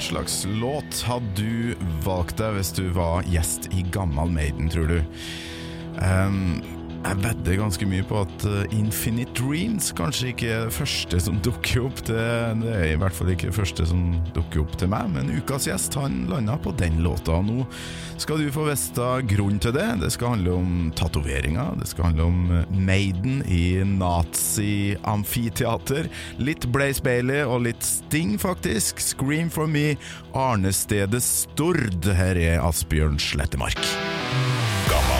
slags låt hadde du valgt deg hvis du var gjest i Gammal Maiden, tror du? Um, jeg vedder ganske mye på at uh, Infinite Dreams kanskje ikke er det første som dukker opp. Det, det er i hvert fall ikke det første som dukker opp til meg, men ukas gjest han landa på den låta. Nå skal du få vite grunnen til det. Det skal handle om tatoveringer, det skal handle om uh, Maiden i nazi-amfiteater. Litt Blaze Bailey og litt Sting, faktisk. Scream for me, Arnestedet Stord. Her er Asbjørn Slettemark. Gammal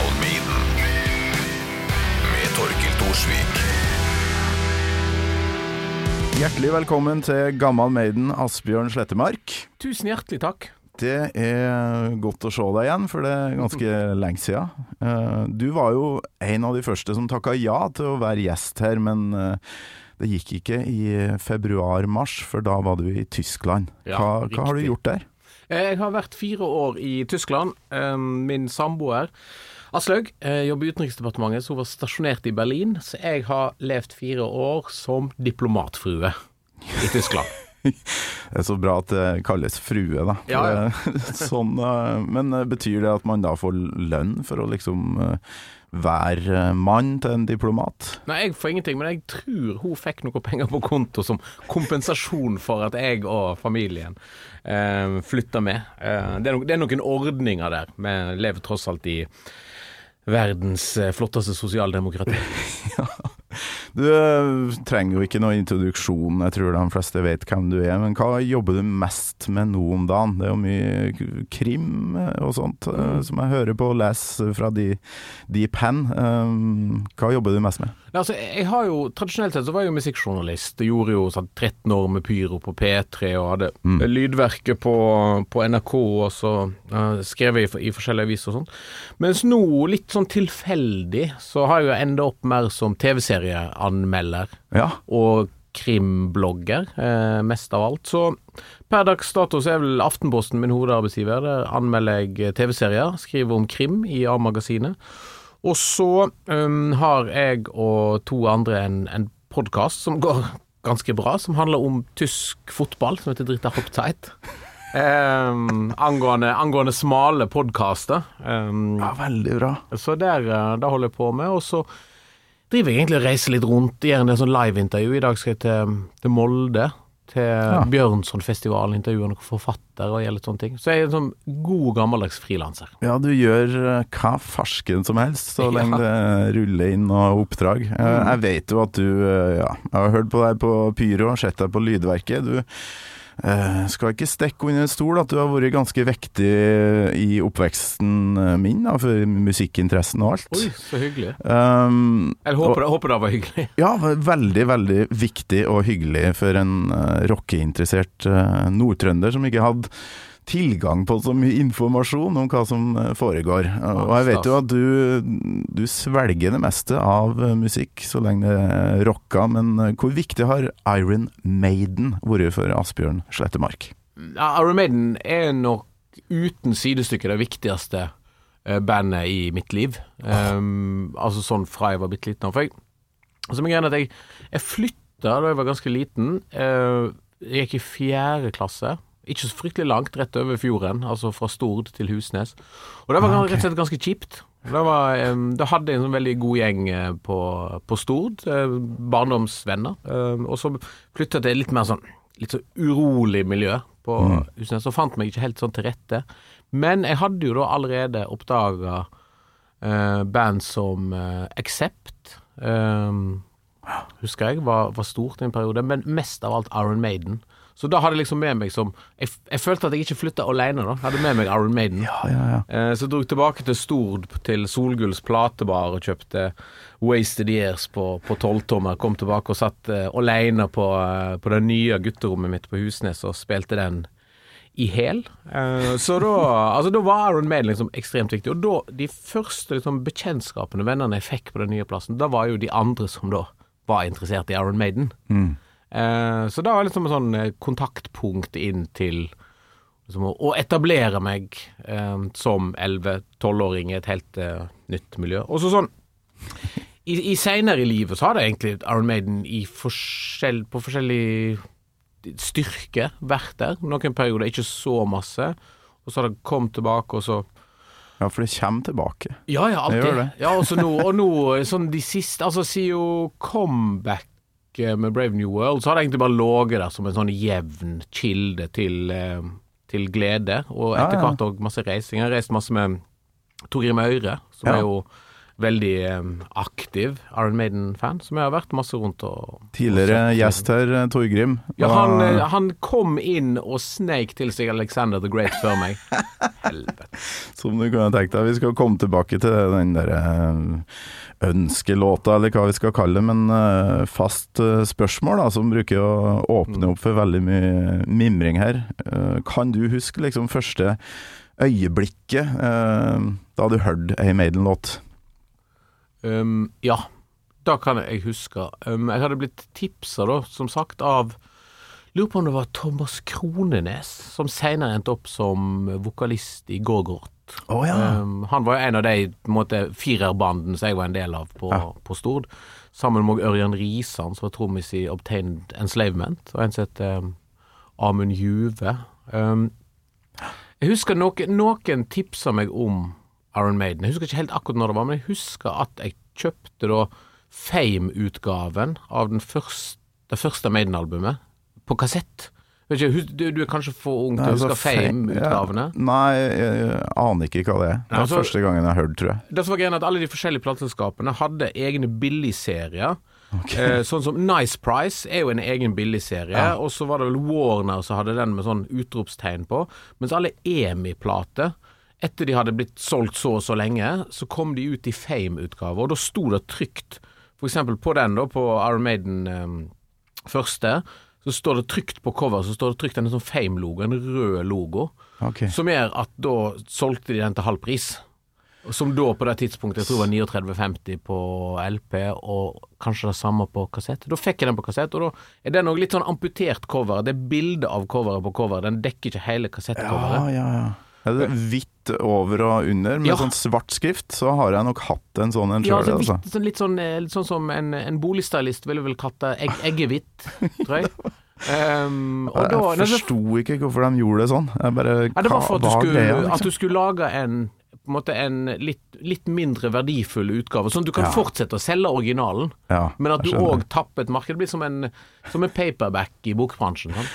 Thorsvik. Hjertelig velkommen til Gammal Maiden, Asbjørn Slettemark. Tusen hjertelig takk. Det er godt å se deg igjen, for det er ganske lenge siden. Eh, Du var jo en av de første som takka ja til å være gjest her, men eh, det gikk ikke i februar-mars, for da var du i Tyskland. Ja, Hva, hva har du gjort der? Jeg har vært fire år i Tyskland. Eh, Min samboer Aslaug eh, jobber i Utenriksdepartementet, så hun var stasjonert i Berlin. Så jeg har levd fire år som diplomatfrue i Tyskland. Det er så bra at det kalles frue, da. Ja, ja. sånn, eh, men eh, betyr det at man da får lønn for å liksom være mann til en diplomat? Nei, jeg får ingenting, men jeg tror hun fikk noe penger på konto som kompensasjon for at jeg og familien eh, flytta med. Eh, er det er noen ordninger der. Vi lever tross alt i verdens eh, flotteste sosialdemokrati. Du eh, trenger jo ikke noe introduksjon, jeg tror de fleste vet hvem du er. Men hva jobber du mest med nå om dagen? Det er jo mye krim eh, og sånt mm. som jeg hører på og leser fra de, de pen. Um, hva jobber du mest med? Nei, Altså, jeg har jo, Tradisjonelt sett så var jeg jo musikkjournalist. Jeg gjorde jo sånn 13 år med Pyro på P3 og hadde lydverket på, på NRK, og så uh, skrev jeg i, i forskjellige aviser og sånn. Mens nå, litt sånn tilfeldig, så har jeg jo enda opp mer som TV-serieanmelder Ja, og krimblogger, eh, mest av alt. Så per dags dato så er vel Aftenposten min hovedarbeidsgiver. Der anmelder jeg TV-serier, skriver om krim i A-magasinet. Og så um, har jeg og to andre en, en podkast som går ganske bra, som handler om tysk fotball, som heter Drita Hoppteit. Um, angående, angående smale podkaster. Um, ja veldig bra. så der, der holder jeg på med. Og så driver jeg egentlig og reiser litt rundt. Gjør en del sånn liveintervju. I dag skal jeg til, til Molde. Til Bjørnsonfestivalen. Intervjue noen forfattere og gjør litt sånne ting. Så jeg er en sånn god, gammeldags frilanser. Ja, du gjør eh, hva farsken som helst, så Ja. lenge det ruller inn og oppdrag. Eh, Jeg vet jo at du eh, Ja, jeg har hørt på deg på Pyro, sett deg på lydverket. Du eh, skal ikke stikke under en stol at du har vært ganske vektig i oppveksten eh, min, da, for musikkinteressen og alt. Oi, så hyggelig. Um, Jeg håper, det, håper det var hyggelig. ja, veldig, veldig viktig og hyggelig for en uh, rockeinteressert uh, nordtrønder som ikke hadde tilgang på så mye informasjon om hva som eh, foregår. Og jeg vet jo at du, du svelger det meste av uh, musikk så lenge det rocker rocka, men hvor viktig har Iron Maiden vært for Asbjørn Slettemark? Iron Maiden er nok uten sidestykke det viktigste eh, bandet i mitt liv. Um, altså sånn fra jeg var bitte liten. For jeg, altså, jeg, jeg flytta da jeg var ganske liten. Uh, jeg gikk i fjerde klasse. Ikke så fryktelig langt, rett over fjorden. Altså fra Stord til Husnes. Og det var Ah, rett og slett ganske kjipt. Da, var, da hadde en sånn veldig god gjeng eh, på, på Stord. eh, barndomsvenner. Eh, og så flytta jeg til litt mer sånn litt så urolig miljø på Husnes, og fant meg ikke helt sånn til rette. Men jeg hadde jo da allerede oppdaga band som Accept. Um, husker jeg, var, var stort i en periode, men mest av alt Iron Maiden. Så da hadde jeg liksom med meg som Jeg, jeg følte at jeg ikke flytta alene, da. Jeg hadde med meg Iron Maiden. Ja, ja, ja. Eh, Så jeg dro tilbake til Stord, til Solgulls platebar, og kjøpte Wasted Years på, på tolvtommer. Kom tilbake og satt eh, alene på, eh, på det nye gutterommet mitt på Husnes og spilte den i hæl. Eh, så da, altså, da var Iron Maiden liksom ekstremt viktig. Og da, de første liksom, bekjentskapene, vennene jeg fikk på den nye plassen, da var jo de andre som da var interessert i Iron Maiden. Eh, så da var det liksom et sånn eh, kontaktpunkt inn til liksom, å, etablere meg eh, som 11-12-åring i et helt eh, nytt miljø. Og så sånn I, i seinere i livet så har det egentlig Iron Maiden i forskjell, på forskjellig styrke vært der. Noen perioder ikke så masse. Og så har det kommet tilbake, og så Ja, for det kommer tilbake. Ja, ja, Det alltid. gjør det. Ja, nå, og nå, sånn de siste Altså, siden comeback med Brave New World, så har det egentlig bare ligget der som en sånn jevn kilde til, eh, til glede. Og etter hvert òg masse reising. Jeg har reist masse med Torgrim Øyre, som Ja. er jo veldig aktiv Iron Maiden-fan, som jeg har vært masse rundt og Tidligere og gjest her, eh, Torgrim. Ja, han, eh, han kom inn og sneik til seg Alexander the Great før meg. Helvete. Som du kunne tenkt deg. Vi skal komme tilbake til den der eh, ønskelåta, eller hva vi skal kalle det. Men fast spørsmål, da, som bruker å åpne opp for veldig mye mimring her. Kan du huske liksom første øyeblikket da du hørte ei Maiden-låt? Um, ja, da kan jeg huske. Um, jeg hadde blitt tipsa, da, som sagt, av Lurer på om det var Thomas Kronenes, som senere endte opp som vokalist i Gorgoroth. Oh, ja. Um, han var jo en av de måte, firerbanden som jeg var en del av på, Ja. på Stord. Sammen med Ørjan Risan, som var trommis i Obtained Enslavement, og en som het um, Amund Juve. Jeg husker noen, noen tipsa meg om Iron Maiden. Jeg husker ikke helt akkurat når det var, men jeg husker at jeg kjøpte da Fame-utgaven av den første, det første Maiden-albumet på kassett. Du, du er kanskje for ung til å Altså, huske Fame-utgavene? Ja. Nei, jeg, jeg aner ikke hva det er. Det er altså- første gangen jeg har hørt, tror jeg. Det som var greia at Alle de forskjellige plateselskapene hadde egne billigserier. Eh, sånn som Nice Price er jo en egen billigserie, Ja. og så var det vel Warner som hadde den med sånn utropstegn på. Mens alle EMI-plater, etter de hadde blitt solgt så og så lenge, så kom de ut i Fame-utgave, og da sto det trygt. For eksempel på den, da, på Iron Maiden um, første, så står det trygt på cover, så står det trygt en sånn Fame-logo, en rød logo. okay. Som gjør at da solgte de den til halv pris. Som da på det tidspunktet jeg tror var 39,50 på LP, og kanskje det samme på kassett. Da fikk jeg den på kassett, og da er den òg litt sånn amputert cover. Det er bilde av coveret på coveret, den dekker ikke hele Ja, kassettcoveret. ja, ja. Det hvitt over og under med Ja. sånn svart skrift, så har jeg nok hatt en sånn en Ja, altså, altså. litt, sånn- litt, sånn, eh, litt sånn som en, en boligstylist ville vel kalt det egg, eggehvitt, tror jeg. Um, og da, Jeg forsto ikke hvorfor de gjorde det sånn. Jeg bare, Ja, det var for at du, skulle, liksom? at du skulle lage en på en måte en litt, litt mindre verdifull utgave, sånn at du kan Ja. fortsette å selge originalen, Ja, men at du jeg òg tapper et marked. Det blir som en, som en paperback i bokbransjen. Sånn.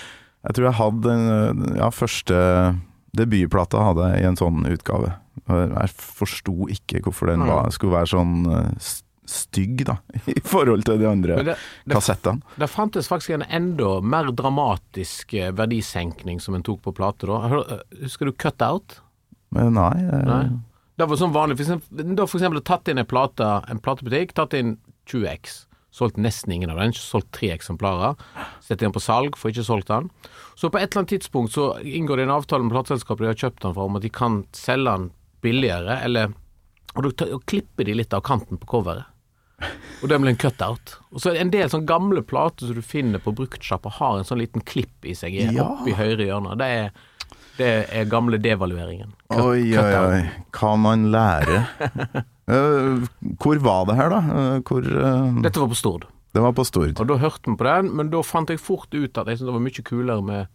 Jeg tror jeg hadde den ja, første debutplata hadde jeg i en sånn utgave. Jeg forsto ikke hvorfor den var, skulle være sånn eh, stygg, da, i forhold til de andre det, det, kassettene. det fantes faktisk en enda mer dramatisk eh, verdisenkning som en tok på plate da. Husker du Cut Out? Men nei, Jeg... Nei. Det var sånn vanlig. Da for eksempel tatt inn en plate, en platebutikk, tatt inn 20X. Solgt nesten ingen av den, solgt tre eksemplarer. Sett den på salg, får ikke solgt den. Så på et eller annet tidspunkt så inngår det en avtale med plateselskapet de har kjøpt den fra, om at de kan selge den billigere, eller Og da klipper de litt av kanten på coveret. Og det blir en cutout. Og så er det en del sånn gamle plater som du finner på bruktsjappa, har en sånn liten klipp i seg Ja. oppe i høyre hjørne. Det er, det er gamle devalueringen. Cut- Oi, oi, oi. Hva man lære? Eh, hvor var det her, da? Eh, hvor eh, Dette var på Stord. Det var på Stord. Og da hørte vi på den, men da fant jeg fort ut at jeg syntes det var mye kulere med,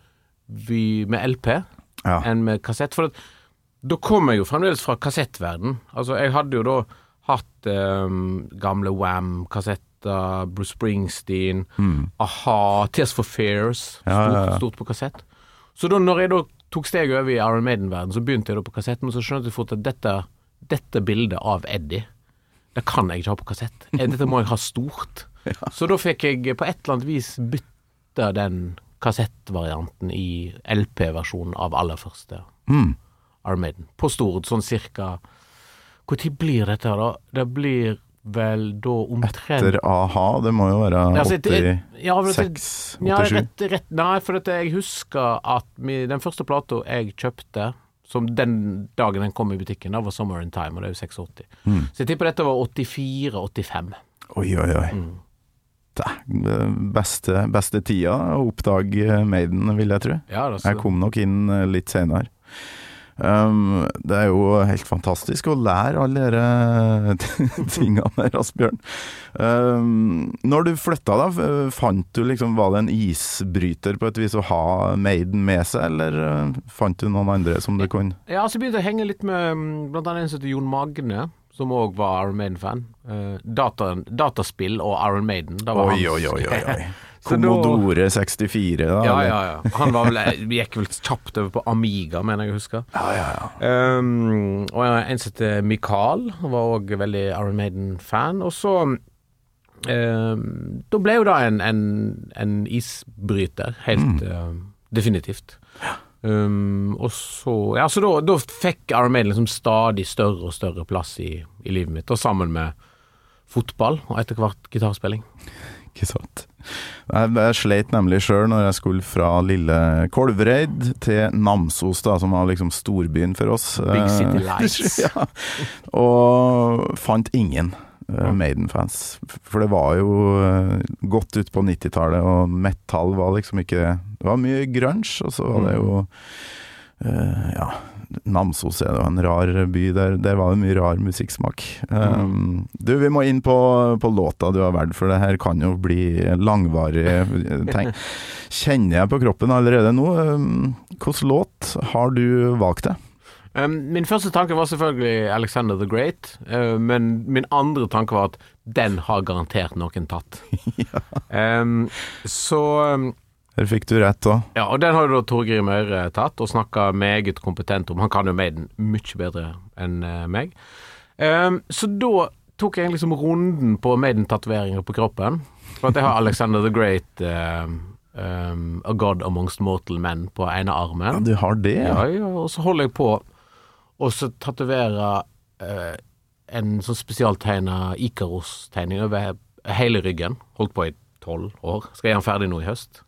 vi- med LP Ja. enn med kassett. For at, da kom jeg jo fremdeles fra kassettverden. Altså, jeg hadde jo da hatt um, gamle Wam-kassetter, Bruce Springsteen, a-ha, Tears for Fears, stort, Mm. Ja, ja, ja. stort på kassett. Så da når jeg da tok steget over i Iron Maiden-verden, så begynte jeg da på kassett, men så skjønte jeg fort at dette, dette bildet av Eddie, det kan jeg ikke ha på kassett. Eh, Dette må jeg ha stort. Så da fikk jeg på et eller annet vis bytta den kassettvarianten i LP-versjonen av aller første Mm. Armaden. På Stord, sånn cirka Når blir dette da? Det blir vel da omtrent Etter a-ha, det må jo være Ja, altså, det- ja, for 86, Ja, 87? rett, rett, nei, for dette, jeg husker at mi, den første plata jeg kjøpte, som den dagen den kom i butikken, da var Summer in Time, og det er jo 86. Mm. Så jeg tipper dette var 84-85. Oi, oi, oi. Mm. Det beste, beste tida å oppdage Maiden, vil jeg tro. Ja, altså, Jeg kom nok inn eh, litt senere. Um, det er jo helt fantastisk å lære alle disse tingene der, Asbjørn. Um, når du flytta, da, fant du liksom Var det en isbryter på et vis å ha Maiden med seg, eller uh, fant du noen andre som du kunne Ja, så begynte jeg å henge litt med mm, blant annet en som heter Jon Magne, som òg var Iron Maiden-fan. Uh, data, dataspill og Iron Maiden. Da var Oi, hans. oi, oi, oi. oi. Commodore 64, da? Ja, ja, ja. Han var vel, gikk vel kjapt over på Amiga, mener jeg å huske. ja, ja, ja. Um, og en som heter Mikael, var òg veldig Iron Maiden-fan. Og så um, Da ble jo da en, en, en isbryter, helt um, definitivt. Um, og så Ja, så da, da fikk Iron Maiden liksom stadig større og større plass i, i livet mitt, og sammen med fotball og etter hvert gitarspilling. Ikke sant. Jeg, jeg sleit nemlig sjøl når jeg skulle fra lille Kolvereid til Namsos, da, som var liksom storbyen for oss. Big City Eh, Lights. ja. Og fant ingen eh, Maiden-fans. For det var jo eh, godt ut på 90-tallet, og metall var liksom ikke Det var mye grunge, og så var det jo eh, Ja, Namsos er jo en rar by. Der, der var det mye rar musikksmak. Um, du, vi må inn på, på låta du har valgt, for det her kan jo bli langvarig. Tenk. Kjenner jeg på kroppen allerede nå. Um, Hvilken låt har du valgt det? Um, min første tanke var selvfølgelig Alexander the Great, uh, men min andre tanke var at den har garantert noen tatt. um, så Her fikk du rett òg. Ja, og den har jo da Torgrim Øyre tatt, og snakka meget kompetent om. Han kan jo Maiden mye bedre enn uh, meg. Um, så da tok jeg liksom runden på Maiden-tatoveringer på kroppen. For at jeg har Alexander the Great, um, um, A God Amongst Mortal Men, på ene armen. Ja, du har det, ja. Ja, ja, og så holder jeg på og så tatovere uh, en sånn spesialtegna Ikaros-tegning over hele ryggen. Holdt på i tolv år. Skal jeg gjøre den ferdig nå i høst.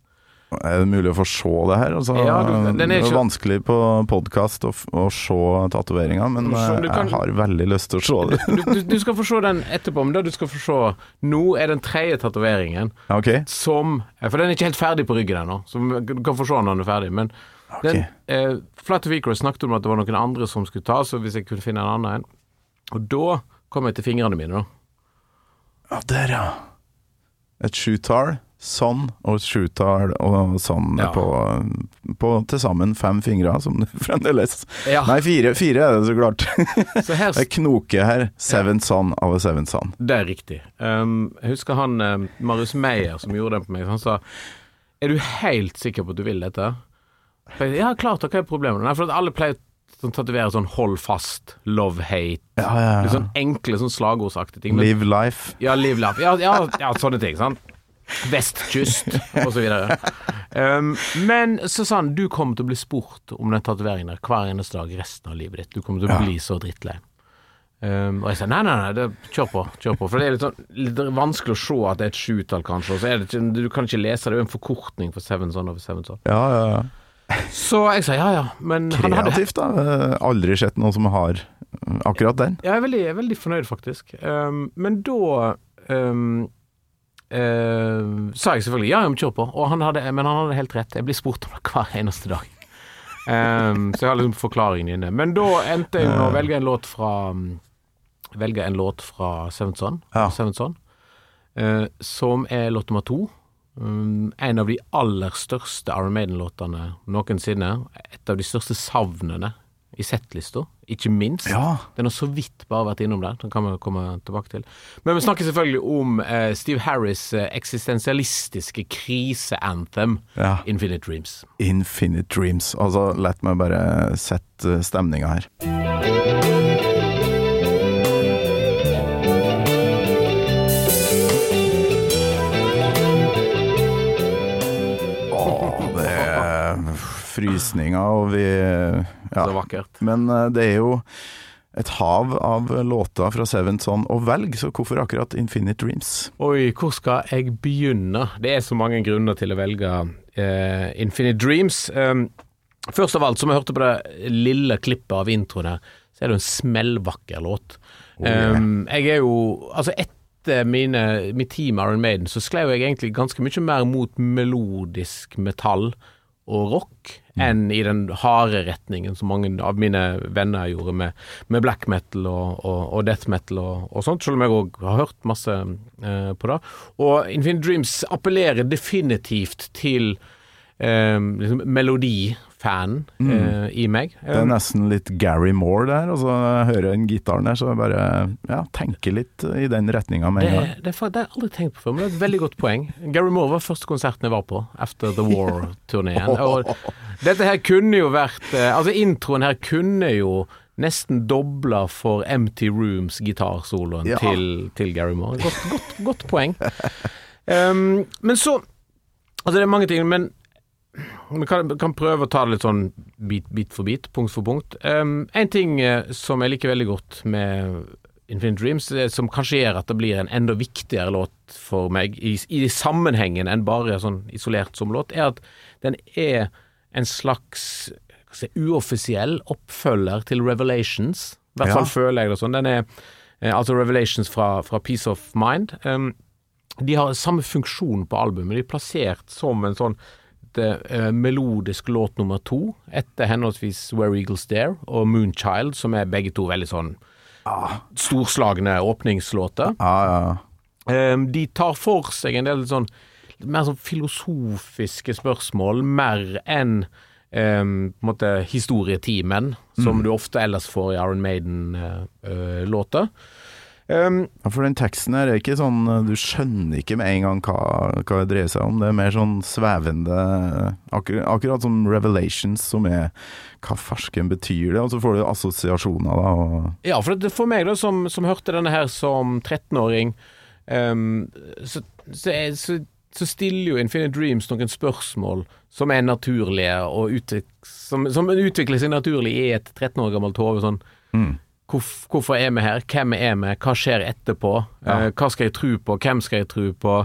Er det mulig å få se det her? Altså, Ja, du- det er ikke- vanskelig på podkast å, å se tatoveringa, men eh, kan- jeg har veldig lyst til å se det. Du, du, du skal få se den etterpå, men da du skal få se nå, er den tredje tatoveringen okay. som eh, For den er ikke helt ferdig på ryggen ennå, så du kan få se den når den er ferdig. Men den, eh, Flat Icarus snakket om at det var noen andre som skulle ta, så hvis jeg kunne finne en annen en Og da kom jeg til fingrene mine, da. ja, der ja. Et sjutall, sånn og sjutall og sånn Ja. på, på til sammen fem fingre, som du fremdeles Ja. Nei, fire, fire er det så klart. Så her Det er knoke her. Seven son av a seven son. Det er riktig. Um, jeg husker han um, Marius Meyer som gjorde den på meg. Han sa Er du helt sikker på at du vil dette? Jeg, ja, klart, hva er problemet? Nei, for alle pleier å tatovere sånn hold fast, love hate, Ja, ja, litt sånn enkle sånn slagordsaktige ting. Men, Live life. ja, live life. Ja, ja, ja, sånne ting. sant? Vestkyst, videre. Um, men så sa han du kommer til å bli spurt om den tatoveringen hver eneste dag resten av livet ditt. Du kommer til å bli så drittlei. Um, og jeg sa nei, nei, nei, det, kjør på. kjør på For det er litt, sånn, litt vanskelig å se at det er et sjutall, kanskje. Og så det ikke, du kan ikke lese det, det er en forkortning for Seven Son over Seven Son. Ja, ja, ja. Så jeg sa ja ja, men Kreativt, da. Aldri sett noen som har eh, akkurat den. Ja, jeg er veldig, jeg er veldig fornøyd, faktisk. Um, men da um, eh, sa jeg selvfølgelig ja, jeg må kjør på. Han hadde, men han hadde helt rett. Jeg blir spurt om det hver eneste dag. Um, så jeg har liksom forklaringen inne. Men da endte jeg med å velge en låt fra Velge en låt fra Seventh Son, Ja. Seventh Son eh, som er låt nummer to. Um, en av de aller største Iron Maiden-låtene noensinne. Et av de største savnene i settlista, ikke minst. Ja. Den har så vidt bare vært innom der, den kan vi komme tilbake til. Men vi snakker selvfølgelig om eh, Steve Harris' eh, eksistensialistiske krise-anthem, Ja. Infinite Dreams. Infinite Dreams. Altså, la meg bare sette stemninga her. Frysninger, og vi ja. Så vakkert. Men eh, det er jo et hav av låter fra Seven Son å velge, så hvorfor akkurat Infinite Dreams? Oi, hvor skal jeg begynne? Det er så mange grunner til å velge uh, Infinite Dreams. Um, først av alt, som jeg hørte på det lille klippet av introen her, så er det en smellvakker låt. yeah. um, jeg er jo Altså, etter mine, mitt team Iron Maiden, så sklei jeg egentlig ganske mye mer mot melodisk metall og rock enn i den harde retningen som mange av mine venner gjorde med, med black metal og, og, og death metal og, og, sånt, selv om jeg òg har hørt masse eh, på det. Og Infinite Dreams appellerer definitivt til eh, liksom melodifan uh, i meg. Det er nesten litt Gary Moore der. Og så hører jeg den gitaren der, så jeg bare ja, tenker litt i den retninga med en Det, gang. det, det har jeg aldri tenkt på før, men det er et veldig godt poeng. Gary Moore var første konserten jeg var på After The War-turneen. Og dette her kunne jo vært eh, Altså, introen her kunne jo nesten dobla for Empty Rooms gitarsoloen Ja. til, til Gary Moore. Godt, godt, godt poeng. Um, men så Altså, det er mange ting, men vi kan, kan prøve å ta det litt sånn bit, bit for bit, punkt for punkt. Um, en ting eh, som jeg liker veldig godt med Infinite Dreams, eh, som kanskje gjør at det blir en enda viktigere låt for meg i, i sammenhengen enn bare sånn isolert som låt, er at den er en slags si, uoffisiell oppfølger til Revelations. I hvert Ja. føler jeg det sånn. Den er eh, altså Revelations fra, fra Peace of Mind. Um, de har samme funksjon på albumet. De er plassert som en sånn det, eh, melodisk låt nummer to, etter henholdsvis Where Eagles Dare og Moonchild, som er begge to veldig sånn storslagne åpningslåter. Ah, ja, ja. Eh, de tar for seg en del sånn mer sånn filosofiske spørsmål, mer enn um, på en måte historietimen, som du ofte ellers får i Iron Maiden-låter. Um, Ja, For den teksten her er ikke sånn Du skjønner ikke med en gang hva, hva det dreier seg om. Det er mer sånn svevende akkurat, akkurat som Revelations, som er Hva farsken betyr det? Og så får du assosiasjoner, da. Og, Ja, for, det, for meg da, som, som hørte denne her som 13-åring, um, så, så, er- så, så stiller jo Infinite Dreams noen spørsmål som er naturlige, og utvik, som, som utvikler seg naturlig i et 13 år gammelt hode. Sånn, mm. Hvorf, hvorfor er vi her? Hvem er vi? Hva skjer etterpå? Ja. Eh, hva skal jeg tro på? Hvem skal jeg tro på?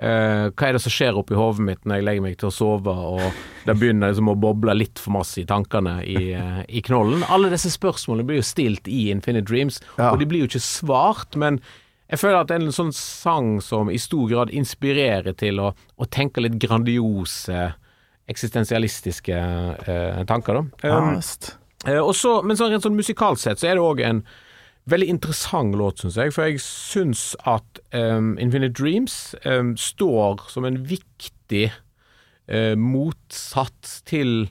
Eh, hva er det som skjer oppi hodet mitt når jeg legger meg til å sove, og det begynner liksom å boble litt for masse i tankene i, eh, i knollen? Alle disse spørsmålene blir jo stilt i Infinite Dreams, Ja. og de blir jo ikke svart, men jeg føler at det en sånn sang som i stor grad inspirerer til å, å tenke litt grandiose, eksistensialistiske eh, tanker, da. ja, Um, visst. Eh, og så, men sånn, rent sånn musikalsk sett så er det òg en veldig interessant låt, syns jeg. For jeg syns at um, Infinite Dreams um, står som en viktig uh, motsats til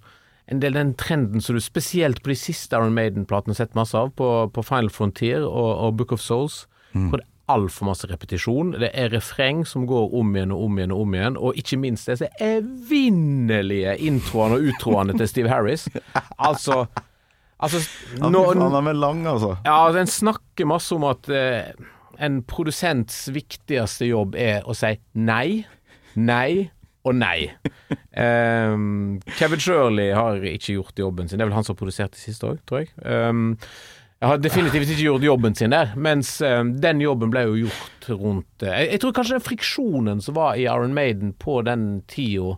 en del den trenden som du spesielt på de siste Iron Maiden-platene har sett masse av, på, på Final Frontier og, og Book of Souls. Hvor det er altfor masse repetisjon. Det er refreng som går om igjen og om igjen og om igjen, og ikke minst disse evinnelige introene og utroene til Steve Harris. Altså Altså, nå, han er lang, altså. ja, altså, en snakker masse om at eh, en produsents viktigste jobb er å si nei, nei og nei. Um, Kevin Shirley har ikke gjort jobben sin. Det er vel han som har produsert det siste òg, tror jeg. Um, jeg har definitivt ikke gjort jobben sin der, mens ehm, den jobben ble jo gjort rundt uh, jeg, jeg tror kanskje den friksjonen som var i Iron Maiden på den tida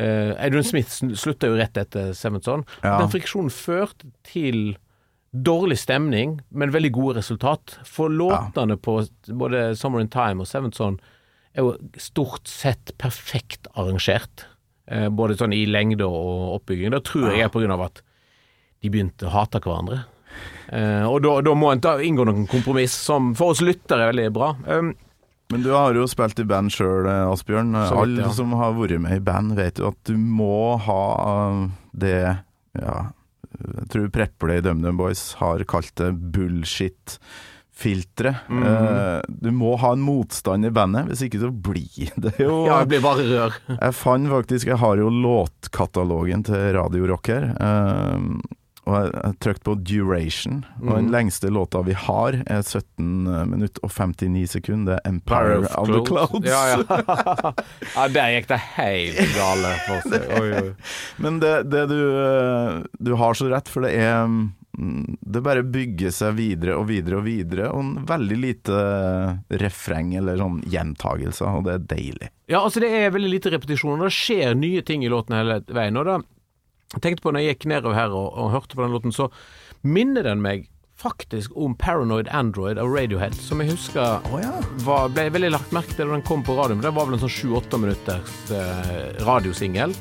Uh, Adrian Smith slutta jo rett etter Sevenson. Ja. Den friksjonen førte til dårlig stemning, men veldig gode resultat. For låtene på både Summer in Time og Sevenson er jo stort sett perfekt arrangert. Uh, både sånn i lengde og oppbygging. Da tror jeg er på grunn av at de begynte å hate hverandre. Uh, og da, da må en inngå noen kompromiss, som for oss lyttere er veldig bra. Um, Men du har jo spilt i band sjøl, Asbjørn. Så ja. Alle som har vært med i band, vet jo at du må ha uh, det Ja, jeg tror Prepley DumDum Boys har kalt det bullshit-filteret. Mm Eh, du må ha en motstand i bandet, hvis ikke så blir det jo ja, det blir bare rør. Jeg fant faktisk Jeg har jo låtkatalogen til Radio Rock her. Og jeg, har trykt på duration. Og den Mhm. lengste låta vi har, er 17 minutter og 59 sekunder. Er Empire of, of, the Clouds. Ja, ja. ja, der gikk det helt gale for seg. Oi, oi. Men det, det du eh, Du har så rett, for det er mm, Det bare bygger seg videre og videre og videre, og en veldig lite refreng eller sånn gjentagelser, og det er deilig. Ja, altså det er veldig lite repetisjon, og det skjer nye ting i låten hele veien. Og da tenkte på når jeg gikk nedover her og, og hørte på den låten, så minner den meg faktisk om Paranoid Android av Radiohead, som jeg husker var, ble veldig lagt merke til da den kom på radioen. Det var vel en sånn sju-åtte minutters eh, radiosingel.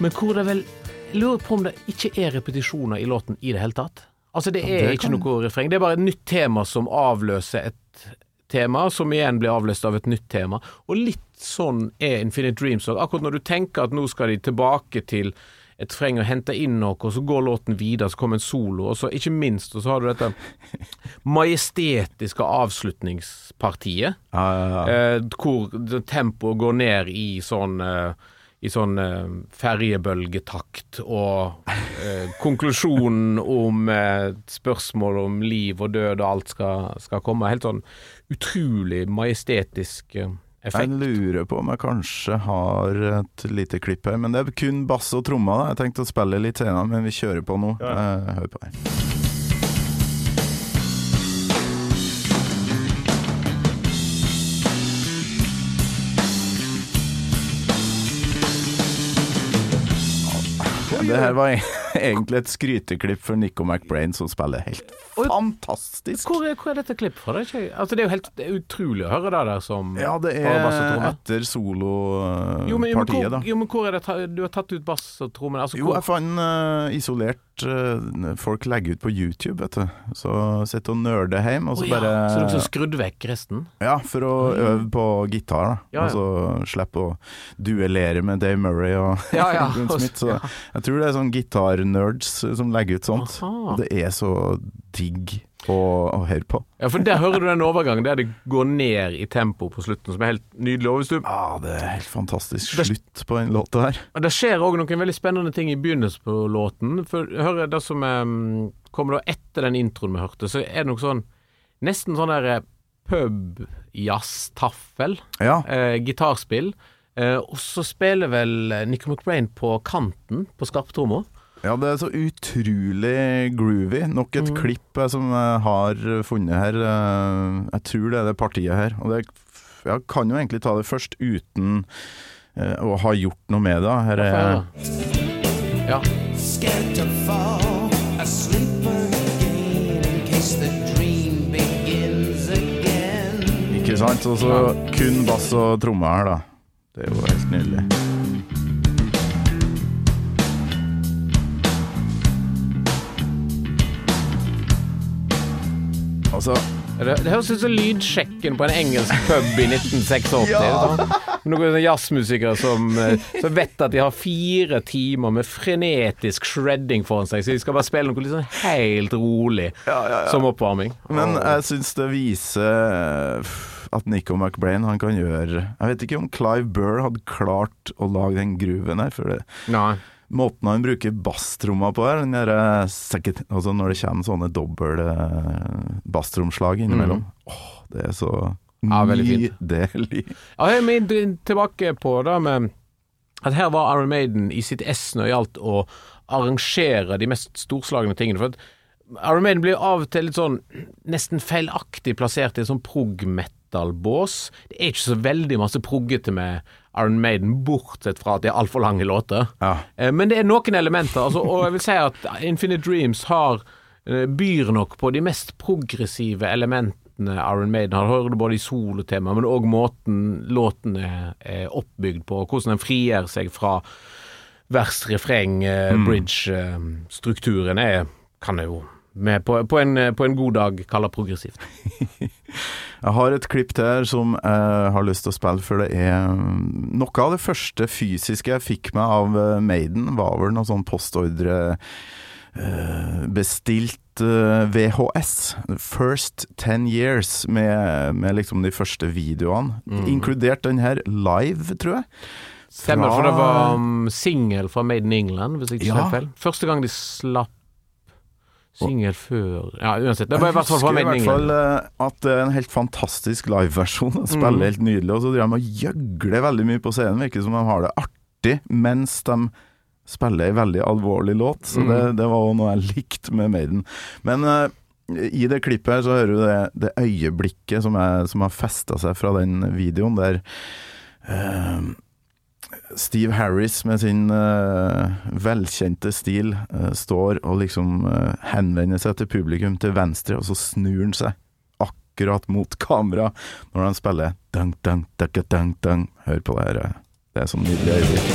Men hvor det vel lurer på om det ikke er repetisjoner i låten i det hele tatt. Altså Det er det ikke kan- noe refreng. Det er bare et nytt tema som avløser et tema, som igjen blir avløst av et nytt tema. Og litt sånn er Infinite Dreams òg. Akkurat når du tenker at nå skal de tilbake til et freng og hente inn noe, og så går låten videre, så kommer en solo, og så ikke minst, og så har du dette majestetiske avslutningspartiet. Ja, ja, ja. Eh, hvor tempoet går ned i sånn eh, i sånn eh, ferjebølgetakt, og eh, konklusjonen om eh, spørsmål om liv og død og alt skal, skal komme. Helt sånn utrolig majestetisk eh, Jeg lurer på om jeg kanskje har et lite klipp her, men det er kun bass og trommer. Jeg tenkte å spille litt senere, men vi kjører på nå. Ja. Hør på her. Det her var egentlig et skryteklipp for Nico McBrain, som spiller helt fantastisk. Hvor er, hvor er dette klippet fra? Det altså det er jo helt det er utrolig å høre det der som Ja, det er etter solopartiet, da. jo, men hvor er det du har tatt ut bass og trommer? Altså, Jo, jeg fant uh, isolert eh, Folk legger ut på YouTube, vet du. Så sitter og nerder hjemme, og så Å ja, bare Så du skrudd vekk resten? Ja, for å øve på gitar, da. Ja, ja. Og så slippe å duellere med Dave Murray og Ja, ja. Smith. Så jeg tror det er sånn gitarnerds som legger ut sånt. Aha. Det er så digg å, å høre på. Ja, for der hører du den overgangen der det går ned i tempo på slutten, som er helt nydelig. Og Ja, det er helt fantastisk slutt på den låta her. Det skjer òg noen veldig spennende ting i begynnelsen på låten. For hør det som um, kommer da etter den introen vi hørte, så er det noe sånn Nesten sånn der eh, pub-jazz-taffel. Ja. Eh, gitarspill. Eh, og så spiller vel eh, Nico McBrain på kanten på skarptromma. Ja, det er så utrolig groovy. Nok Mm. et klipp eh, som jeg har funnet her. eh, Jeg tror det er det partiet her. Og det jeg kan jo egentlig ta det først uten eh, å ha gjort noe med det. Her er. Ja. Ikke sant? Og så kun bass og tromme her, da. Det er jo helt nydelig. Altså Det, det høres ut som lydsjekken på en engelsk pub i 1986. ja. Noen jazzmusikere som, eh, som vet at de har fire timer med frenetisk shredding foran seg, så de skal bare spille noe litt sånn helt rolig som oppvarming. Men jeg syns det viser eh, at Nico McBrain han kan gjøre Jeg vet ikke om Clive Burr hadde klart å lage den gruven her. For det, Nei. Måten han bruker basstromma på her, den der, eh, altså når det kommer sånne dobbel eh, basstromslag innimellom Åh, Det er så. Ja, nydelig. Ja, min- tilbake på det med at her var Iron Maiden i sitt ess når det gjaldt å arrangere de mest storslagne tingene. For at Iron Maiden blir av og til litt sånn nesten feilaktig plassert i en sånn prog-metal-bås. Det er ikke så veldig masse proggete med Iron Maiden, bortsett fra at de er altfor lange låter. Ja. Eh, Men det er noen elementer, altså, og jeg vil si at Infinite Dreams har eh, byr nok på de mest progressive elementene Iron Maiden har. Hører du både i solotema, men òg måten låten er, er oppbygd på, hvordan den frigjør seg fra vers, refreng, eh, bridge-strukturen er, kan jeg jo med på, på, en, på en god dag kaller progressivt. Jeg har et klipp til her som jeg har lyst til å spille, for det er mm, Noe av det første fysiske jeg fikk meg av eh, Maiden, var vel noe sånn postordre eh, Bestilt eh, VHS. First Ten Years, med, med liksom de første videoene. Inkludert den her live, tror jeg. Stemmer, for det var um, singel fra Made in England, hvis jeg ikke Ja. feil. Første gang de slapp singel før Ja, uansett. Det var i hvert fall Jeg husker i hvert fall eh, at det er en helt fantastisk liveversjon. Spiller Mm. helt nydelig, og så driver de og gjøgler veldig mye på scenen. Virker som de har det artig mens de spiller ei veldig alvorlig låt. Så det, Mm. det var også noe jeg likte med Maiden. Men uh, i det klippet her så hører du det, det øyeblikket som, er, som har festa seg fra den videoen, der eh, Steve Harris med sin uh, velkjente stil uh, står og liksom uh, henvender seg til publikum til venstre, og så snur han seg akkurat mot kamera når han spiller dang, dang, dang, dang, dang. Hør på det her. Det er sånn nydelig øyeblikk.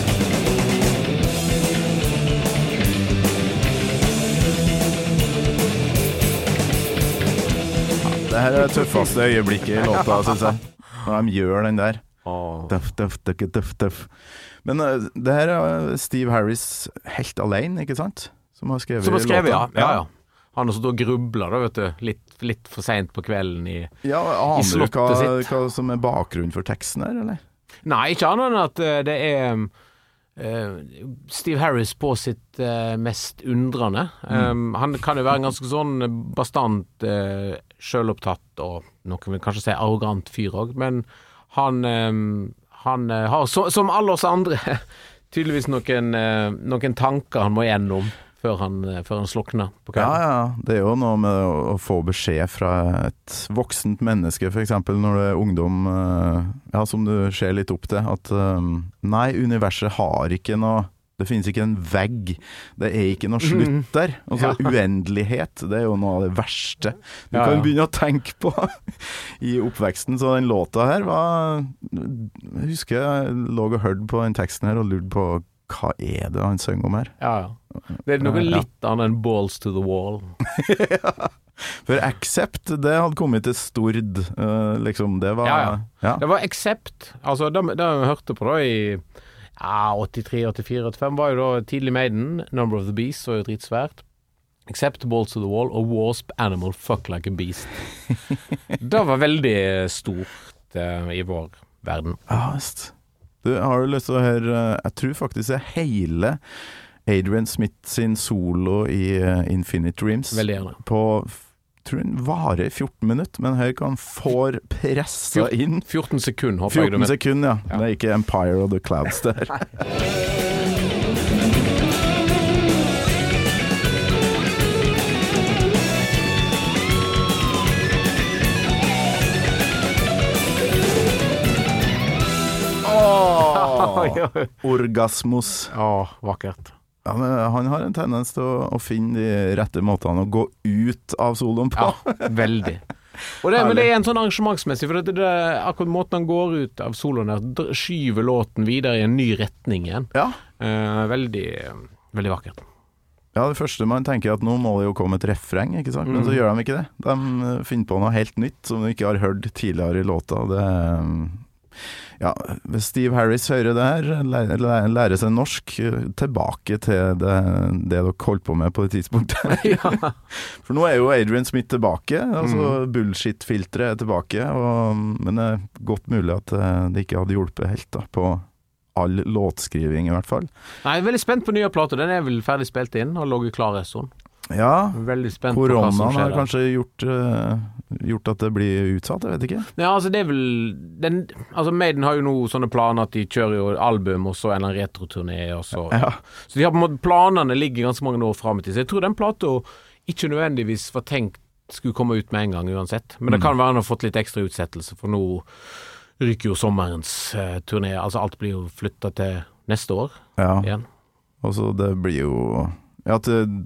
Ja, det her er det tøffeste øyeblikket i låta, syns jeg. Når de gjør den der. Åh. Duff, duff, tøff, duff, duff. Men uh, det her er Steve Harris helt alene, ikke sant? Som har skrevet, Som har skrevet, låta. ja, ja. Han har stått og grubla, da, vet du. Litt, litt for seint på kvelden i Ja, Aner du slottet hva, sitt. hva som er bakgrunnen for teksten her, eller? Nei, ikke annet enn at eh, det er uh, Steve Harris på sitt eh, mest undrende. Um, han kan jo være en ganske sånn bastant, uh, sjølopptatt og noen vil kanskje si arrogant fyr òg, men han, eh, han eh, har, som alle oss andre, tydeligvis noen, eh, noen tanker han må gjennom før han, eh, før han slukner på Ja, kvelden. ja. Det er jo noe med å, få beskjed fra et voksent menneske, f.eks. når du er ungdom, ja, som du ser litt opp til, at eh, nei, universet har ikke noe det finnes ikke en vegg. Det er ikke noe slutt der. Altså, Uendelighet, det er jo noe av det verste du Ja, kan begynne å tenke på i oppveksten. Så den låta her var Jeg husker jeg lå og hørte på den teksten her og lurte på hva er det han synger om her? Ja, ja. Det er noe litt annet enn balls to the wall. For Accept, det hadde kommet til Stord, eh, liksom. Det var Ja, ja. ja. Det var Accept. Altså, det, vi hørte på da i ja, 83, 84, 85 var jo da tidlig Maiden. Number of the Beast var jo dritsvært. Except Balls to the Wall og Wasp Animal Fuck Like a Beast. det var veldig stort eh, i vår verden. Ja. Du, har du lyst til å høre eh, Jeg tror faktisk det er hele Adrian Smith sin solo i eh, Infinite Dreams. Veldig gjerne. På tror den varer i 14 minutter, men her kan får pressa inn 14 sekunder, håper jeg du 14 med. sekunder, ja. Ja. Det er ikke Empire of the Clouds der. Orgasmos. Å, vakkert. Ja, men han har en tendens til å, å finne de rette måtene å gå ut av soloen på. Ja, veldig. Og det, men det er en sånn arrangementsmessig, for det, det, akkurat måten han går ut av soloen der, dr- skyver låten videre i en ny retning igjen. Ja. Eh, veldig, veldig vakkert. Ja, det første man tenker er at nå må det jo komme et refreng, ikke sant? men så gjør de ikke det. De eh, finner på noe helt nytt som de ikke har hørt tidligere i låta. Det eh, ja, hvis Steve Harris hører det her, lærer, seg norsk, eh, tilbake til det, det dere holdt på med på det tidspunktet. ja. For nå er jo Adrian Smith tilbake, altså bullshit-filteret er tilbake. Og, men det er godt mulig at eh, det ikke hadde hjulpet helt da, på all låtskriving, i hvert fall. Nei, jeg er veldig spent på nye plater. Den er vel ferdig spilt inn og ligger klar en stund. Ja, Veldig spent på hva som koronaen skjer har kanskje gjort, uh, gjort at det blir utsatt, jeg vet ikke. Ja, altså det er vel den, Altså Maiden har jo nå sånne planer at de kjører jo album og så en eller annen retroturné og så Ja. Så de har på en måte Planene ligger ganske mange år fram i tid. Så jeg tror den plata ikke nødvendigvis var tenkt skulle komme ut med en gang uansett. Men det Mm. kan være han har fått litt ekstra utsettelse, for nå ryker jo sommerens uh, turné. Altså alt blir jo flytta til neste år Ja, igjen. og så det blir jo ja,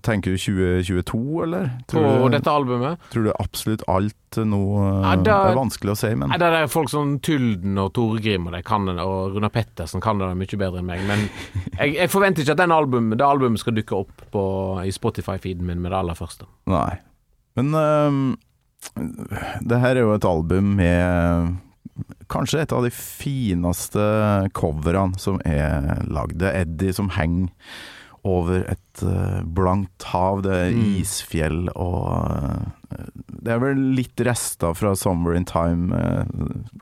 Tenker du 2022, eller? På du, dette albumet. tror du absolutt alt nå Ja, da- Det er vanskelig å si, men Nei, det er folk som Tylden og Torgrim og de kan det, og Runar Pettersen kan det mye bedre enn meg. Men jeg, jeg forventer ikke at den album, det albumet skal dukke opp på, i Spotify-feeden min med det aller første. Nei. Men um, det her er jo et album med kanskje et av de fineste coverne som er lagd. Det er Eddie som henger over et eh, blankt hav, det er Mm. isfjell og eh, Det er vel litt rester fra 'Summer in Time', eh,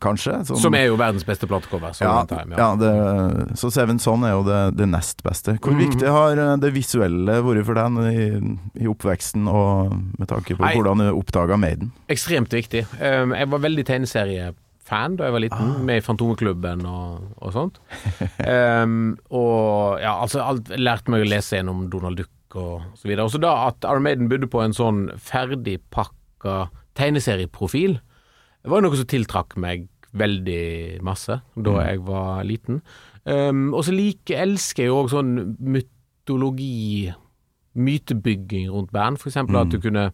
kanskje? Som er jo verdens beste platecover. ja, time, ja. det, så Seven Son er jo det, det nest beste. Hvor Mhm. viktig har det visuelle vært for deg i, i oppveksten, og med tanke på Nei. hvordan du oppdaga Maiden? Ekstremt viktig. Um, jeg var veldig tegneseriefan da jeg var liten, Ah. med i Fantomeklubben og, og sånt. Um, og ja, altså alt, lærte meg å lese gjennom Donald Duck og så videre. Og så da at Armaden bodde på en sånn ferdigpakka tegneserieprofil, det var noe som tiltrakk meg veldig masse da Mm. jeg var liten. Um, og så like, elsker jeg jo òg sånn mytologi, mytebygging rundt band, for eksempel at du kunne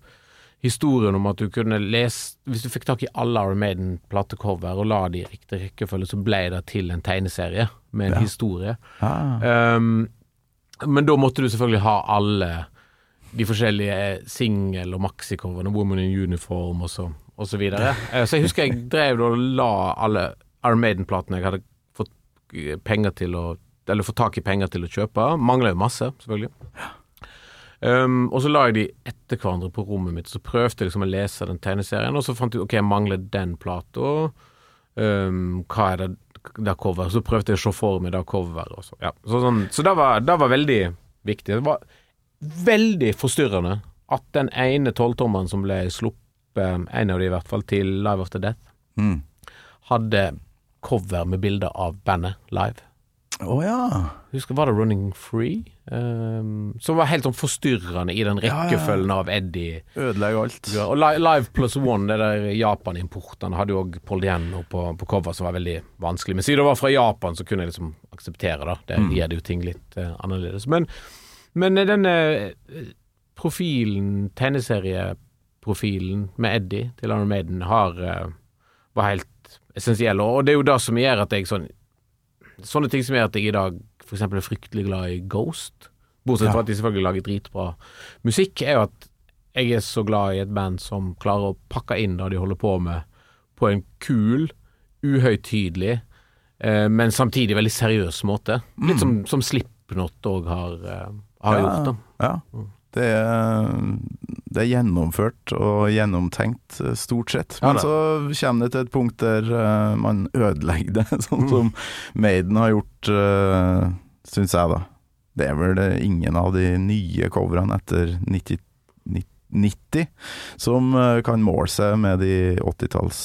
historien om at du kunne lese Hvis du fikk tak i alle Iron Maiden-platecover og la de i riktig rekkefølge, så ble det til en tegneserie med en Ja. historie. Ah, Um, men da måtte du selvfølgelig ha alle de forskjellige singel- og maxicoverne, Woman in Uniform og så, og så videre. Eh, Så jeg husker jeg drev og la alle Iron Maiden-platene jeg hadde fått eh, penger til å Eller fått tak i penger til å kjøpe. Mangler jo masse, selvfølgelig. Um, og så la jeg de etter hverandre på rommet mitt, så prøvde jeg liksom å lese den tegneserien, og så fant jeg ok, jeg mangler den plata. Um, hva er det det cover? Så prøvde jeg å se for meg det coveret. og Så, ja. så, sånn, så det, var, det var veldig viktig. Det var veldig forstyrrende at den ene tolvtommeren som ble sluppet, en av de i hvert fall, til Live After Death, Mm. hadde cover med bilder av bandet live. Å ja. Husker, var det Running Free? Um, som var helt sånn forstyrrende i den rekkefølgen ja, ja. av Eddie. Ødelegger alt. Ja, Og Live Plus One, det der Japan-importen, hadde jo òg Paul Diano på, på cover, som var veldig vanskelig. Men siden det var fra Japan, så kunne jeg liksom akseptere det. Det gjør det jo ting litt uh, annerledes. Men, men eh, denne eh, profilen, tegneserieprofilen med Eddie til Iron Maiden, har, uh, var helt essensiell. Og det er jo det som gjør at jeg sånn Sånne ting som gjør at jeg i dag f.eks. er fryktelig glad i Ghost. Bortsett fra Ja. at de selvfølgelig lager dritbra musikk, er jo at jeg er så glad i et band som klarer å pakke inn det de holder på med, på en kul, uhøytidelig, eh, men samtidig veldig seriøs måte. Litt som, som Slipknot òg har, eh, har gjort. da. Ja. Det er, det er gjennomført og gjennomtenkt, eh, stort sett. Men ja, så kommer det til et punkt der uh, man ødelegger det, sånn som Maiden har gjort, uh, syns jeg, da. Det er vel det ingen av de nye coverne etter 90, 90 som eh, kan måle seg med de 80-talls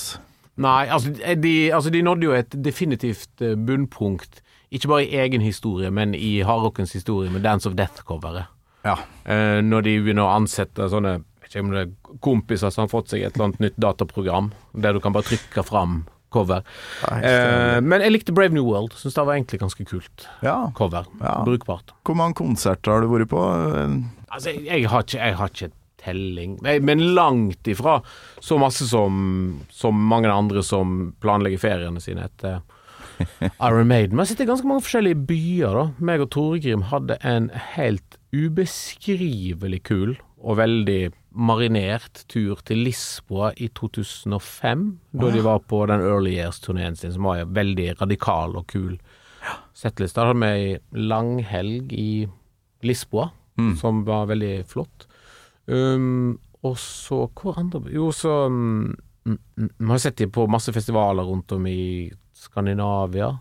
Nei, altså de, altså de nådde jo et definitivt eh, bunnpunkt, ikke bare i egen historie, men i hardrockens historie med Dance of Death-coveret. Ja. Eh, når de begynner å ansette sånne er kompiser som har fått seg et eller annet nytt dataprogram, der du kan bare trykke fram cover. Eh, men jeg likte Brave New World, syns det var egentlig ganske kult ja. cover. Ja. Brukbart. Hvor mange konserter har du vært på? Altså, jeg, jeg, har ikke, jeg har ikke telling, Nei, men langt ifra så masse som, som mange andre som planlegger feriene sine etter Iron Maiden. Men jeg sitter i ganske mange forskjellige byer, da. Meg og Torgrim hadde en helt ubeskrivelig kul og veldig marinert tur til Lisboa i 2005, da de var på den Early Years-turneen sin, som var veldig radikal og kul settliste. Da hadde vi ei langhelg i Lisboa, som var veldig flott. Um, og så Hvor andre Jo, så um, mm, mm, Vi har sett dem på masse festivaler rundt om i Skandinavia.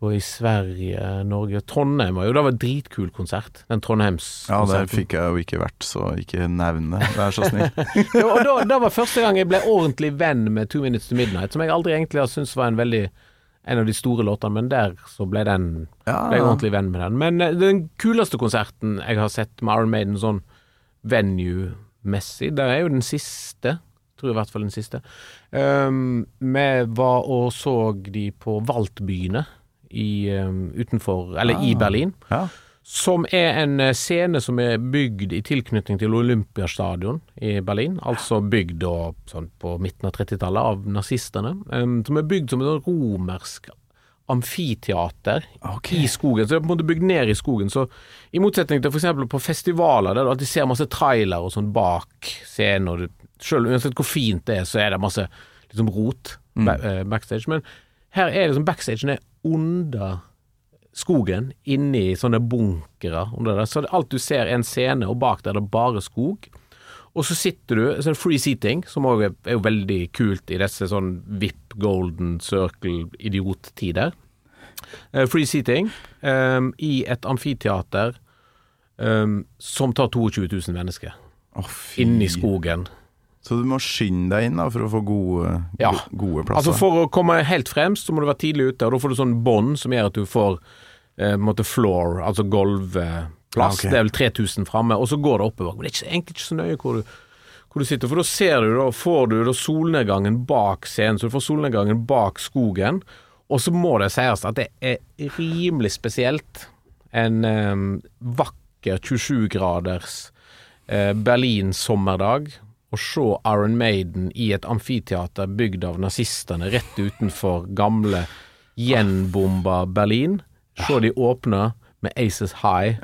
På I Sverige, Norge Trondheim var jo Det var en dritkul konsert. Den Ja, der fikk jeg jo ikke vært, så ikke nevn det. Vær så snill. Ja, og da, da var første gang jeg ble ordentlig venn med Two Minutes to Midnight, som jeg aldri egentlig har syntes var en veldig en av de store låtene, men der så ble den Ja, ble jeg ordentlig venn med den. Men eh, den kuleste konserten jeg har sett med Iron Maiden sånn venue-messig, det er jo den siste. Tror jeg i hvert fall den siste. Um, vi var og så de på Valtbyene i, um, utenfor Eller i Ah. Berlin. Ja. Som er en eh, scene som er bygd i tilknytning til Olympiastadion i Berlin. Altså bygd da, sånn på midten av 30-tallet av nazistene. Um, som er bygd som et romersk amfiteater okay. i skogen. Så det er på en måte bygd ned i skogen. Så i motsetning til f.eks. på festivaler, der du alltid ser masse trailer og sånn bak scenen, selv uansett hvor fint det er, så er det masse liksom rot ba eh, backstage. Men her er liksom backstagen er under skogen, inni sånne bunkere. Så alt du ser er en scene, og bak der er det bare skog. Og så sitter du, så er det free seating, som òg er, er jo veldig kult i disse sånn VIP, golden circle, idiottider. Uh, free seating um, i et amfiteater um, som tar 22 000 mennesker, Oh, inni skogen. Så du må skynde deg inn da for å få gode, Ja. gode plasser. Altså For å komme helt fremst, så må du være tidlig ute, og da får du sånn bånd som gjør at du får eh, måtte floor, altså gulvplass. Ja, okay. Det er vel 3000 framme, og så går det oppover. Men det er ikke, egentlig ikke så nøye hvor du, hvor du sitter, for da ser du, da får du da solnedgangen bak scenen, så du får solnedgangen bak skogen. Og så må det sies at det er rimelig spesielt. En eh, vakker 27-graders eh, Berlin-sommerdag å se Iron Maiden i et amfiteater bygd av nazistene rett utenfor gamle, gjenbomba Berlin. Se de åpne med Aces High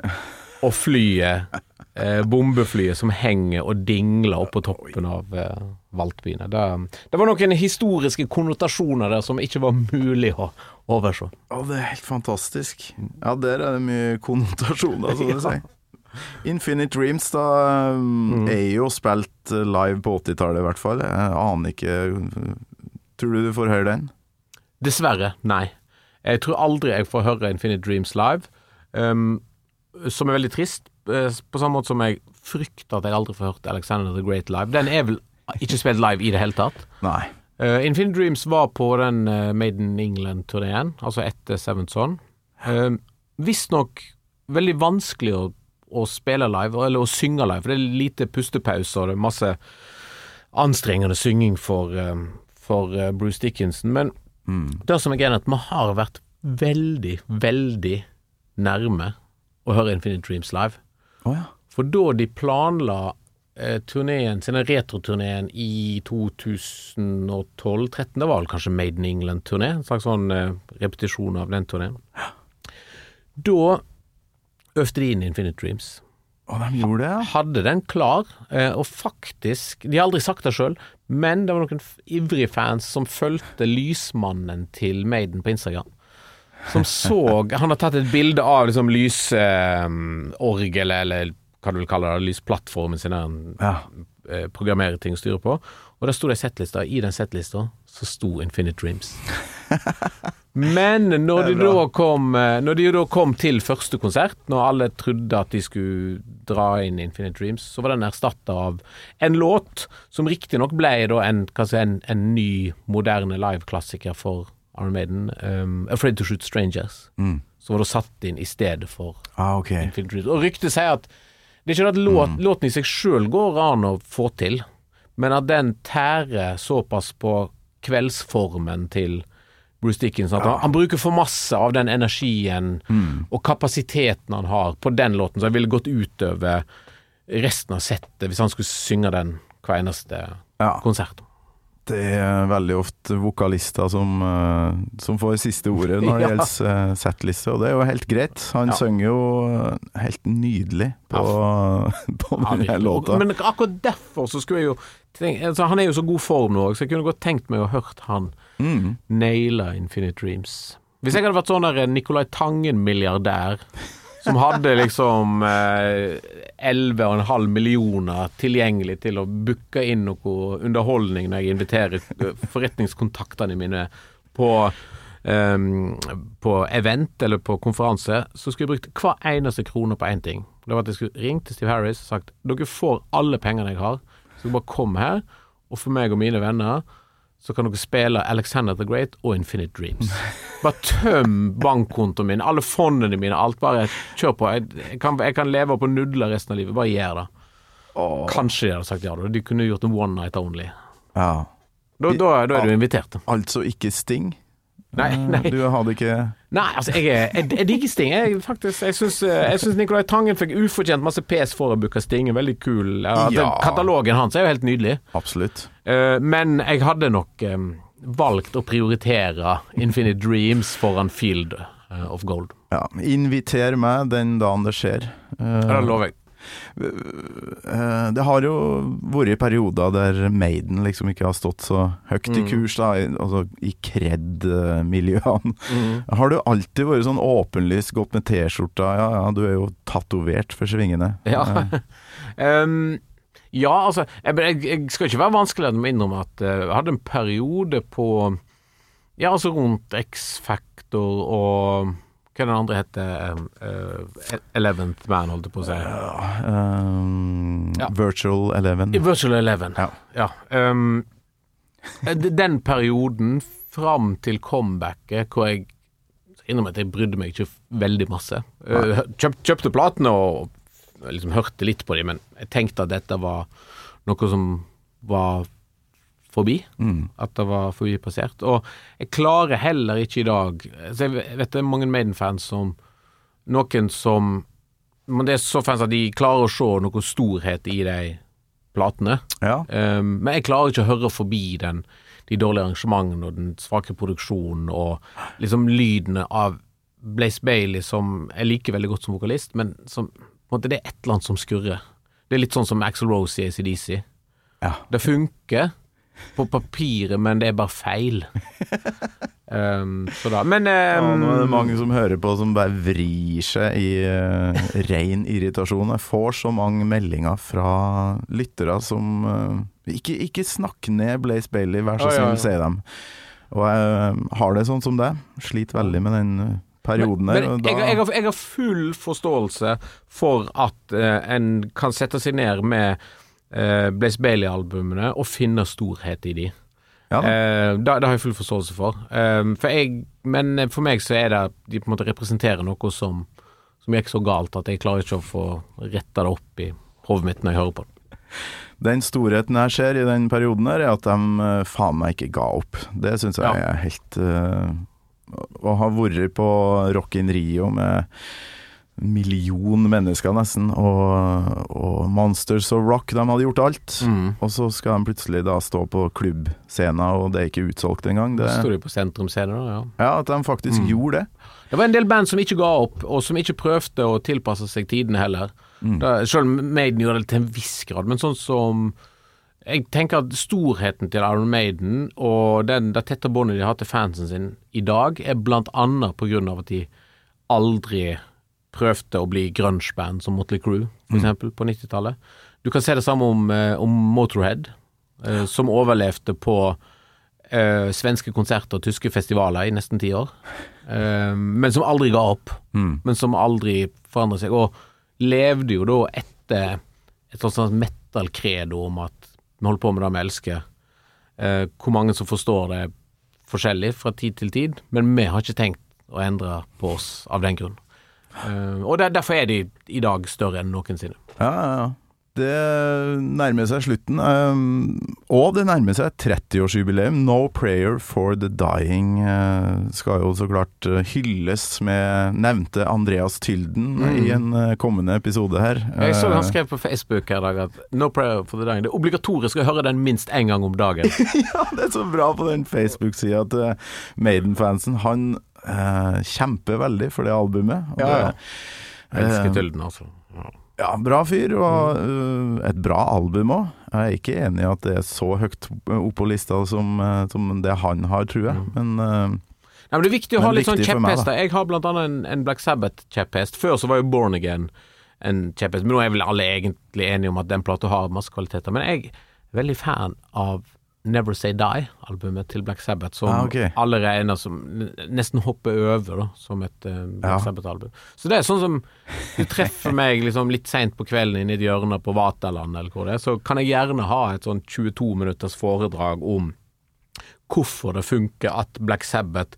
og flyet, eh, bombeflyet som henger og dingler oppå toppen av eh, Valtbyene. Det, det var noen historiske konnotasjoner der som ikke var mulig å overse. Ja, det er helt fantastisk. Ja, der er det mye konnotasjoner, som du sier. Infinite Dreams da mm. er jo spilt live på 80-tallet i hvert fall. Jeg aner ikke Tror du du får høre den? Dessverre, nei. Jeg tror aldri jeg får høre Infinite Dreams live, um, som er veldig trist. eh, På samme måte som jeg frykter at jeg aldri får hørt Alexander the Great live. Den er vel ikke spilt live i det hele tatt. Nei. Uh, Infinite Dreams var på den uh, Made in England-turneen, altså etter Seventh Son. Uh, Visstnok veldig vanskelig å, å spille live, eller å synge live, for det er lite pustepauser, og det er masse anstrengende synging for, uh, for uh, Bruce Dickinson. Men det som er greia, er at vi har vært veldig, veldig nærme å høre Infinite Dreams live. Oh, ja. For da de planla eh, turneen sin, retroturneen i 2012-13, det var vel kanskje Made in England-turné, en slags sånn eh, repetisjon av den turneen. Da øvde de inn Infinite Dreams. Og de gjorde det, ja. Hadde den klar, eh, og faktisk De har aldri sagt det sjøl, men det var noen ivrige fans som fulgte lysmannen til Maiden på Instagram. Som så Han har tatt et bilde av liksom lysorgel, eller hva du vil kalle det, lysplattformen sin, der han ja. eh, programmerer ting og styrer på. Og der sto det ei settliste. I den settlista så sto Infinite Dreams. Men når de, da kom, eh, når de da kom til første konsert, når alle trodde at de skulle dra inn Infinite Dreams, så var den erstatta av en låt som riktignok ble en, en, en ny, moderne liveklassiker for Iron Maiden, um, 'Afraid to Shoot Strangers'. Mm. Som var da satt inn i stedet for Ah, okay. Infinite Dreams. Og ryktet sier at det er ikke at låt, låten i seg sjøl går an å få til, men at den tærer såpass på kveldsformen til Bruce Dickinson at han, han bruker for masse av den energien og kapasiteten han har på den låten, som ville gått utover resten av settet hvis han skulle synge den hver eneste Ja. konsert. Det er veldig ofte vokalister som, eh, som får siste ordet når det Ja. gjelder eh, settliste, og det er jo helt greit. Han Ja. synger jo eh, helt nydelig på, på Ja, denne låta. Men akkurat derfor så skulle jeg jo tenke, altså, Han er jo så god form nå, så jeg kunne godt tenkt meg å hørt han Mm. naila Infinite Dreams. Hvis jeg hadde vært sånn der Nicolai Tangen-milliardær som hadde liksom eh, 11,5 millioner tilgjengelig til å booke inn noe underholdning når jeg inviterer eh, forretningskontaktene mine på ehm, på event eller på konferanse, så skulle jeg brukt hver eneste krone på én ting. Det var at jeg skulle ringt til Steve Harris og sagt dere får alle pengene jeg har, så bare kom her, og for meg og mine venner så kan dere spille Alexander the Great og Infinite Dreams. Bare tøm bankkontoen min, alle fondene mine, alt. Bare kjør på. Jeg, jeg, kan, jeg kan leve på nudler resten av livet. Bare gjør det. Kanskje de hadde sagt ja. da. De kunne gjort en one night only. Ja. Da, da, da er du invitert. Altså ikke Sting? Nei, Eh, nei. Du hadde ikke Nei, altså, jeg, jeg, jeg digger Sting. Jeg, faktisk, jeg syns, syns Nicolai Tangen fikk ufortjent masse pes for å booke Sting. Veldig kul. Ja, den Ja. Katalogen hans er jo helt nydelig. Absolutt. Uh, men jeg hadde nok um, valgt å prioritere Infinite Dreams foran Field eh, of Gold. Ja. Inviter meg den dagen det skjer. Uh, det lover jeg. Eh, Det har jo vært perioder der Maiden liksom ikke har stått så høyt i Mm. kurs, da, altså i kred-miljøene. Mm. Har du alltid vært sånn åpenlyst gått med T-skjorta? Ja, ja, du er jo tatovert for svingene. Ja. Ehm, ja, altså jeg, jeg, skal ikke være vanskelig å innrømme at eh, jeg hadde en periode på Ja, altså rundt X-Factor og hva er den andre heter? Uh, Eleventh Man, holdt jeg på å si. um, Ja. Virtual Eleven. Virtual Eleven. Ja. Ja. Um, den perioden fram til comebacket hvor jeg innrømmer at jeg brydde meg ikke veldig masse. Uh, kjøp, kjøpte platene og liksom hørte litt på dem, men jeg tenkte at dette var noe som var forbi. Mm. At det var forbipassert. Og jeg klarer heller ikke i dag så Jeg vet det er mange Maiden-fans som Noen som Men det er så fans at de klarer å se noe storhet i de platene. Ja. Um, men jeg klarer ikke å høre forbi den, de dårlige arrangementene og den svake produksjonen og liksom lydene av Blaze Bailey, som jeg liker veldig godt som vokalist, men som måte, det er et eller annet som skurrer. Det er litt sånn som Axel Rose i ACDC. Ja. Det funker på papiret, men det er bare feil. um, så da Men Ja, um, nå er det mange som hører på som bare vrir seg i uh, ren irritasjon. Jeg får så mange meldinger fra lyttere som uh, ikke, ikke snakk ned Blaze Bailey, vær så ja, snill, ja. sier dem. Og jeg uh, har det sånn som det. Sliter veldig med den eh, perioden men, der. men jeg, har, jeg har full forståelse for at eh, en kan sette seg ned med uh, Blaze Bailey-albumene og finne storhet i de. ja. Eh, det har jeg full forståelse for. Eh, for jeg, men for meg så er det de på en måte representerer noe som, som gikk så galt at jeg klarer ikke å få retta det opp i hodet mitt når jeg hører på det. Den storheten jeg ser i den perioden her, er at de eh, faen meg ikke ga opp. Det syns jeg Ja. er helt uh, Å ha vært på Rock in Rio med million mennesker nesten, og, og Monsters of Rock, de hadde gjort alt. Mm. Og så skal de plutselig da stå på klubbscenen, og det er ikke utsolgt engang. Det, sto de på sentrumsscenen, da, ja. ja, at de faktisk Mm. gjorde det. Det var en del band som ikke ga opp, og som ikke prøvde å tilpasse seg tidene heller. Mm. Da, selv om Maiden gjorde det til en viss grad, men sånn som Jeg tenker at storheten til Iron Maiden og den, det tette båndet de har til fansen sin i dag, er blant annet på grunn av at de aldri prøvde å bli grunge-band som Motley Crue, for eksempel, på 90-tallet. Du kan se det samme om, eh, om Motorhead, eh, som overlevde på eh, svenske konserter og tyske festivaler i nesten ti år, eh, men som aldri ga opp. Mm. Men som aldri forandret seg, og levde jo da etter et sånt sånt metal-credo om at vi holder på med det vi elsker. Eh, hvor mange som forstår det forskjellig fra tid til tid, men vi har ikke tenkt å endre på oss av den grunn. Eh, og der, derfor er de i dag større enn noensinne. Ja, ja, ja. Det nærmer seg slutten. Um, og det nærmer seg 30-årsjubileum. No Prayer for the Dying eh, skal jo så klart eh, hylles med nevnte Andreas Tylden i en eh, kommende episode her. Mm. Jeg så han Eh, skrev på Facebook her i dag at No prayer for the dying. Det er obligatorisk å høre den minst én gang om dagen. ja, det er så bra på den Facebook-sida til Maiden-fansen. Han eh, kjemper veldig for det albumet. og Ja, ja. det- Jeg elsker Tølden, Tylden, altså. Ja. Ja, bra fyr, og øh, et bra album òg. Jeg er ikke enig i at det er så høyt opp på lista som, som det han har, tror jeg. Mm. Men uh, Nei, men Det er viktig å ha litt sånn kjepphester. Jeg har blant annet en, en Black Sabbath-kjepphest. Før så var jo Born Again en kjepphest, men nå er vel alle egentlig enige om at den plata har masse kvaliteter. Men jeg er veldig fan av Never Say Die-albumet til Black Sabbath, som Ah, okay. alle regner som nesten hopper over da, som et uh, Black Ja. Sabbath-album. Så det er sånn som du treffer meg liksom litt seint på kvelden inne i et hjørne på Vaterland, eller hvor det er, så kan jeg gjerne ha et sånn 22 minutters foredrag om hvorfor det funker at Black Sabbath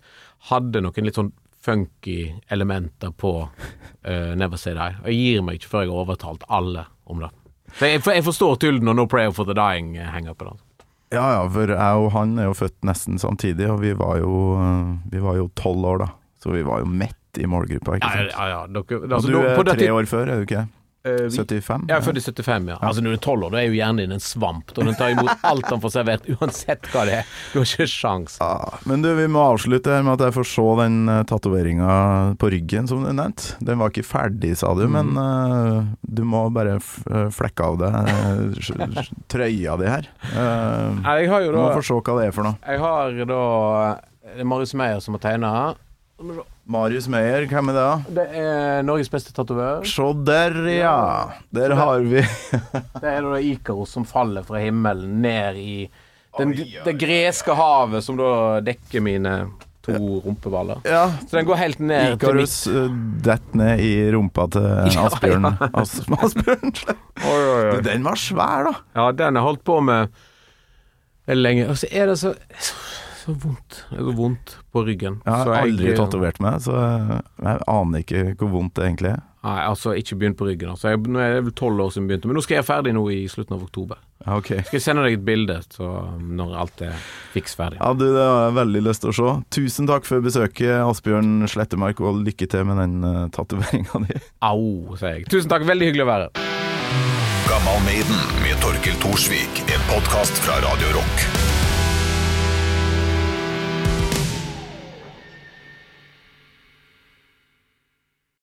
hadde noen litt sånn funky elementer på uh, Never Say Die. Og jeg gir meg ikke før jeg har overtalt alle om det. For jeg, for jeg forstår Tylden og No Prayer for the Dying eh, det. Ja ja, for jeg og han er jo født nesten samtidig, og vi var jo Vi var jo tolv år, da. Så vi var jo midt i målgruppa, ikke sant. ja, ja. Dere, Og altså, du er på tre år før, er du ikke? Eh, vi- 75? Jeg er født i 75, ja. Altså Når du er tolv år, da er jo hjernen din en svamp. Og den tar imot alt han får servert, uansett hva det er. Du har ikke sjans. Ja, men du, vi må avslutte her med at jeg får se den uh, tatoveringa på ryggen som du nevnte. Den var ikke ferdig, sa du, men uh, du må bare f uh, flekke av deg uh, trøya di her. Uh, Jeg har jo du må få se hva det er for noe. Jeg har da Det er Marius Meyer som har tegna. Marius Meyer, hvem er det? da? Det er Norges beste tatovør. Se der, ja! Der har vi Det er da Ikaros som faller fra himmelen ned i den, det greske havet som da dekker mine to rumpeballer. Ja, Så den går helt ned Ikarus uh, detter ned i rumpa til Ja, Asbjørn. As Asbjørn. oi, oi, oi. Den var svær, da. Ja, den har holdt på med lenge. Og så er det så, så, vondt. Det er vondt på ryggen. Jeg Så har aldri jeg- tatovert meg, så jeg aner ikke hvor vondt det egentlig er. Nei, altså ikke begynn på ryggen. Altså. Jeg, nå er det vel tolv år siden jeg begynte, men nå skal jeg ferdig nå i slutten av oktober. Okay. Skal jeg sende deg et bilde så når alt er fiks ferdig. Ja, du, det har jeg veldig lyst til å se. Tusen takk for besøket, Asbjørn Slettemark, og lykke til med den uh, tatoveringa di. Au, sier jeg. Tusen takk, veldig hyggelig å være her. Gammal Maiden med Torkel Thorsvik. En podkast fra Radio Rock.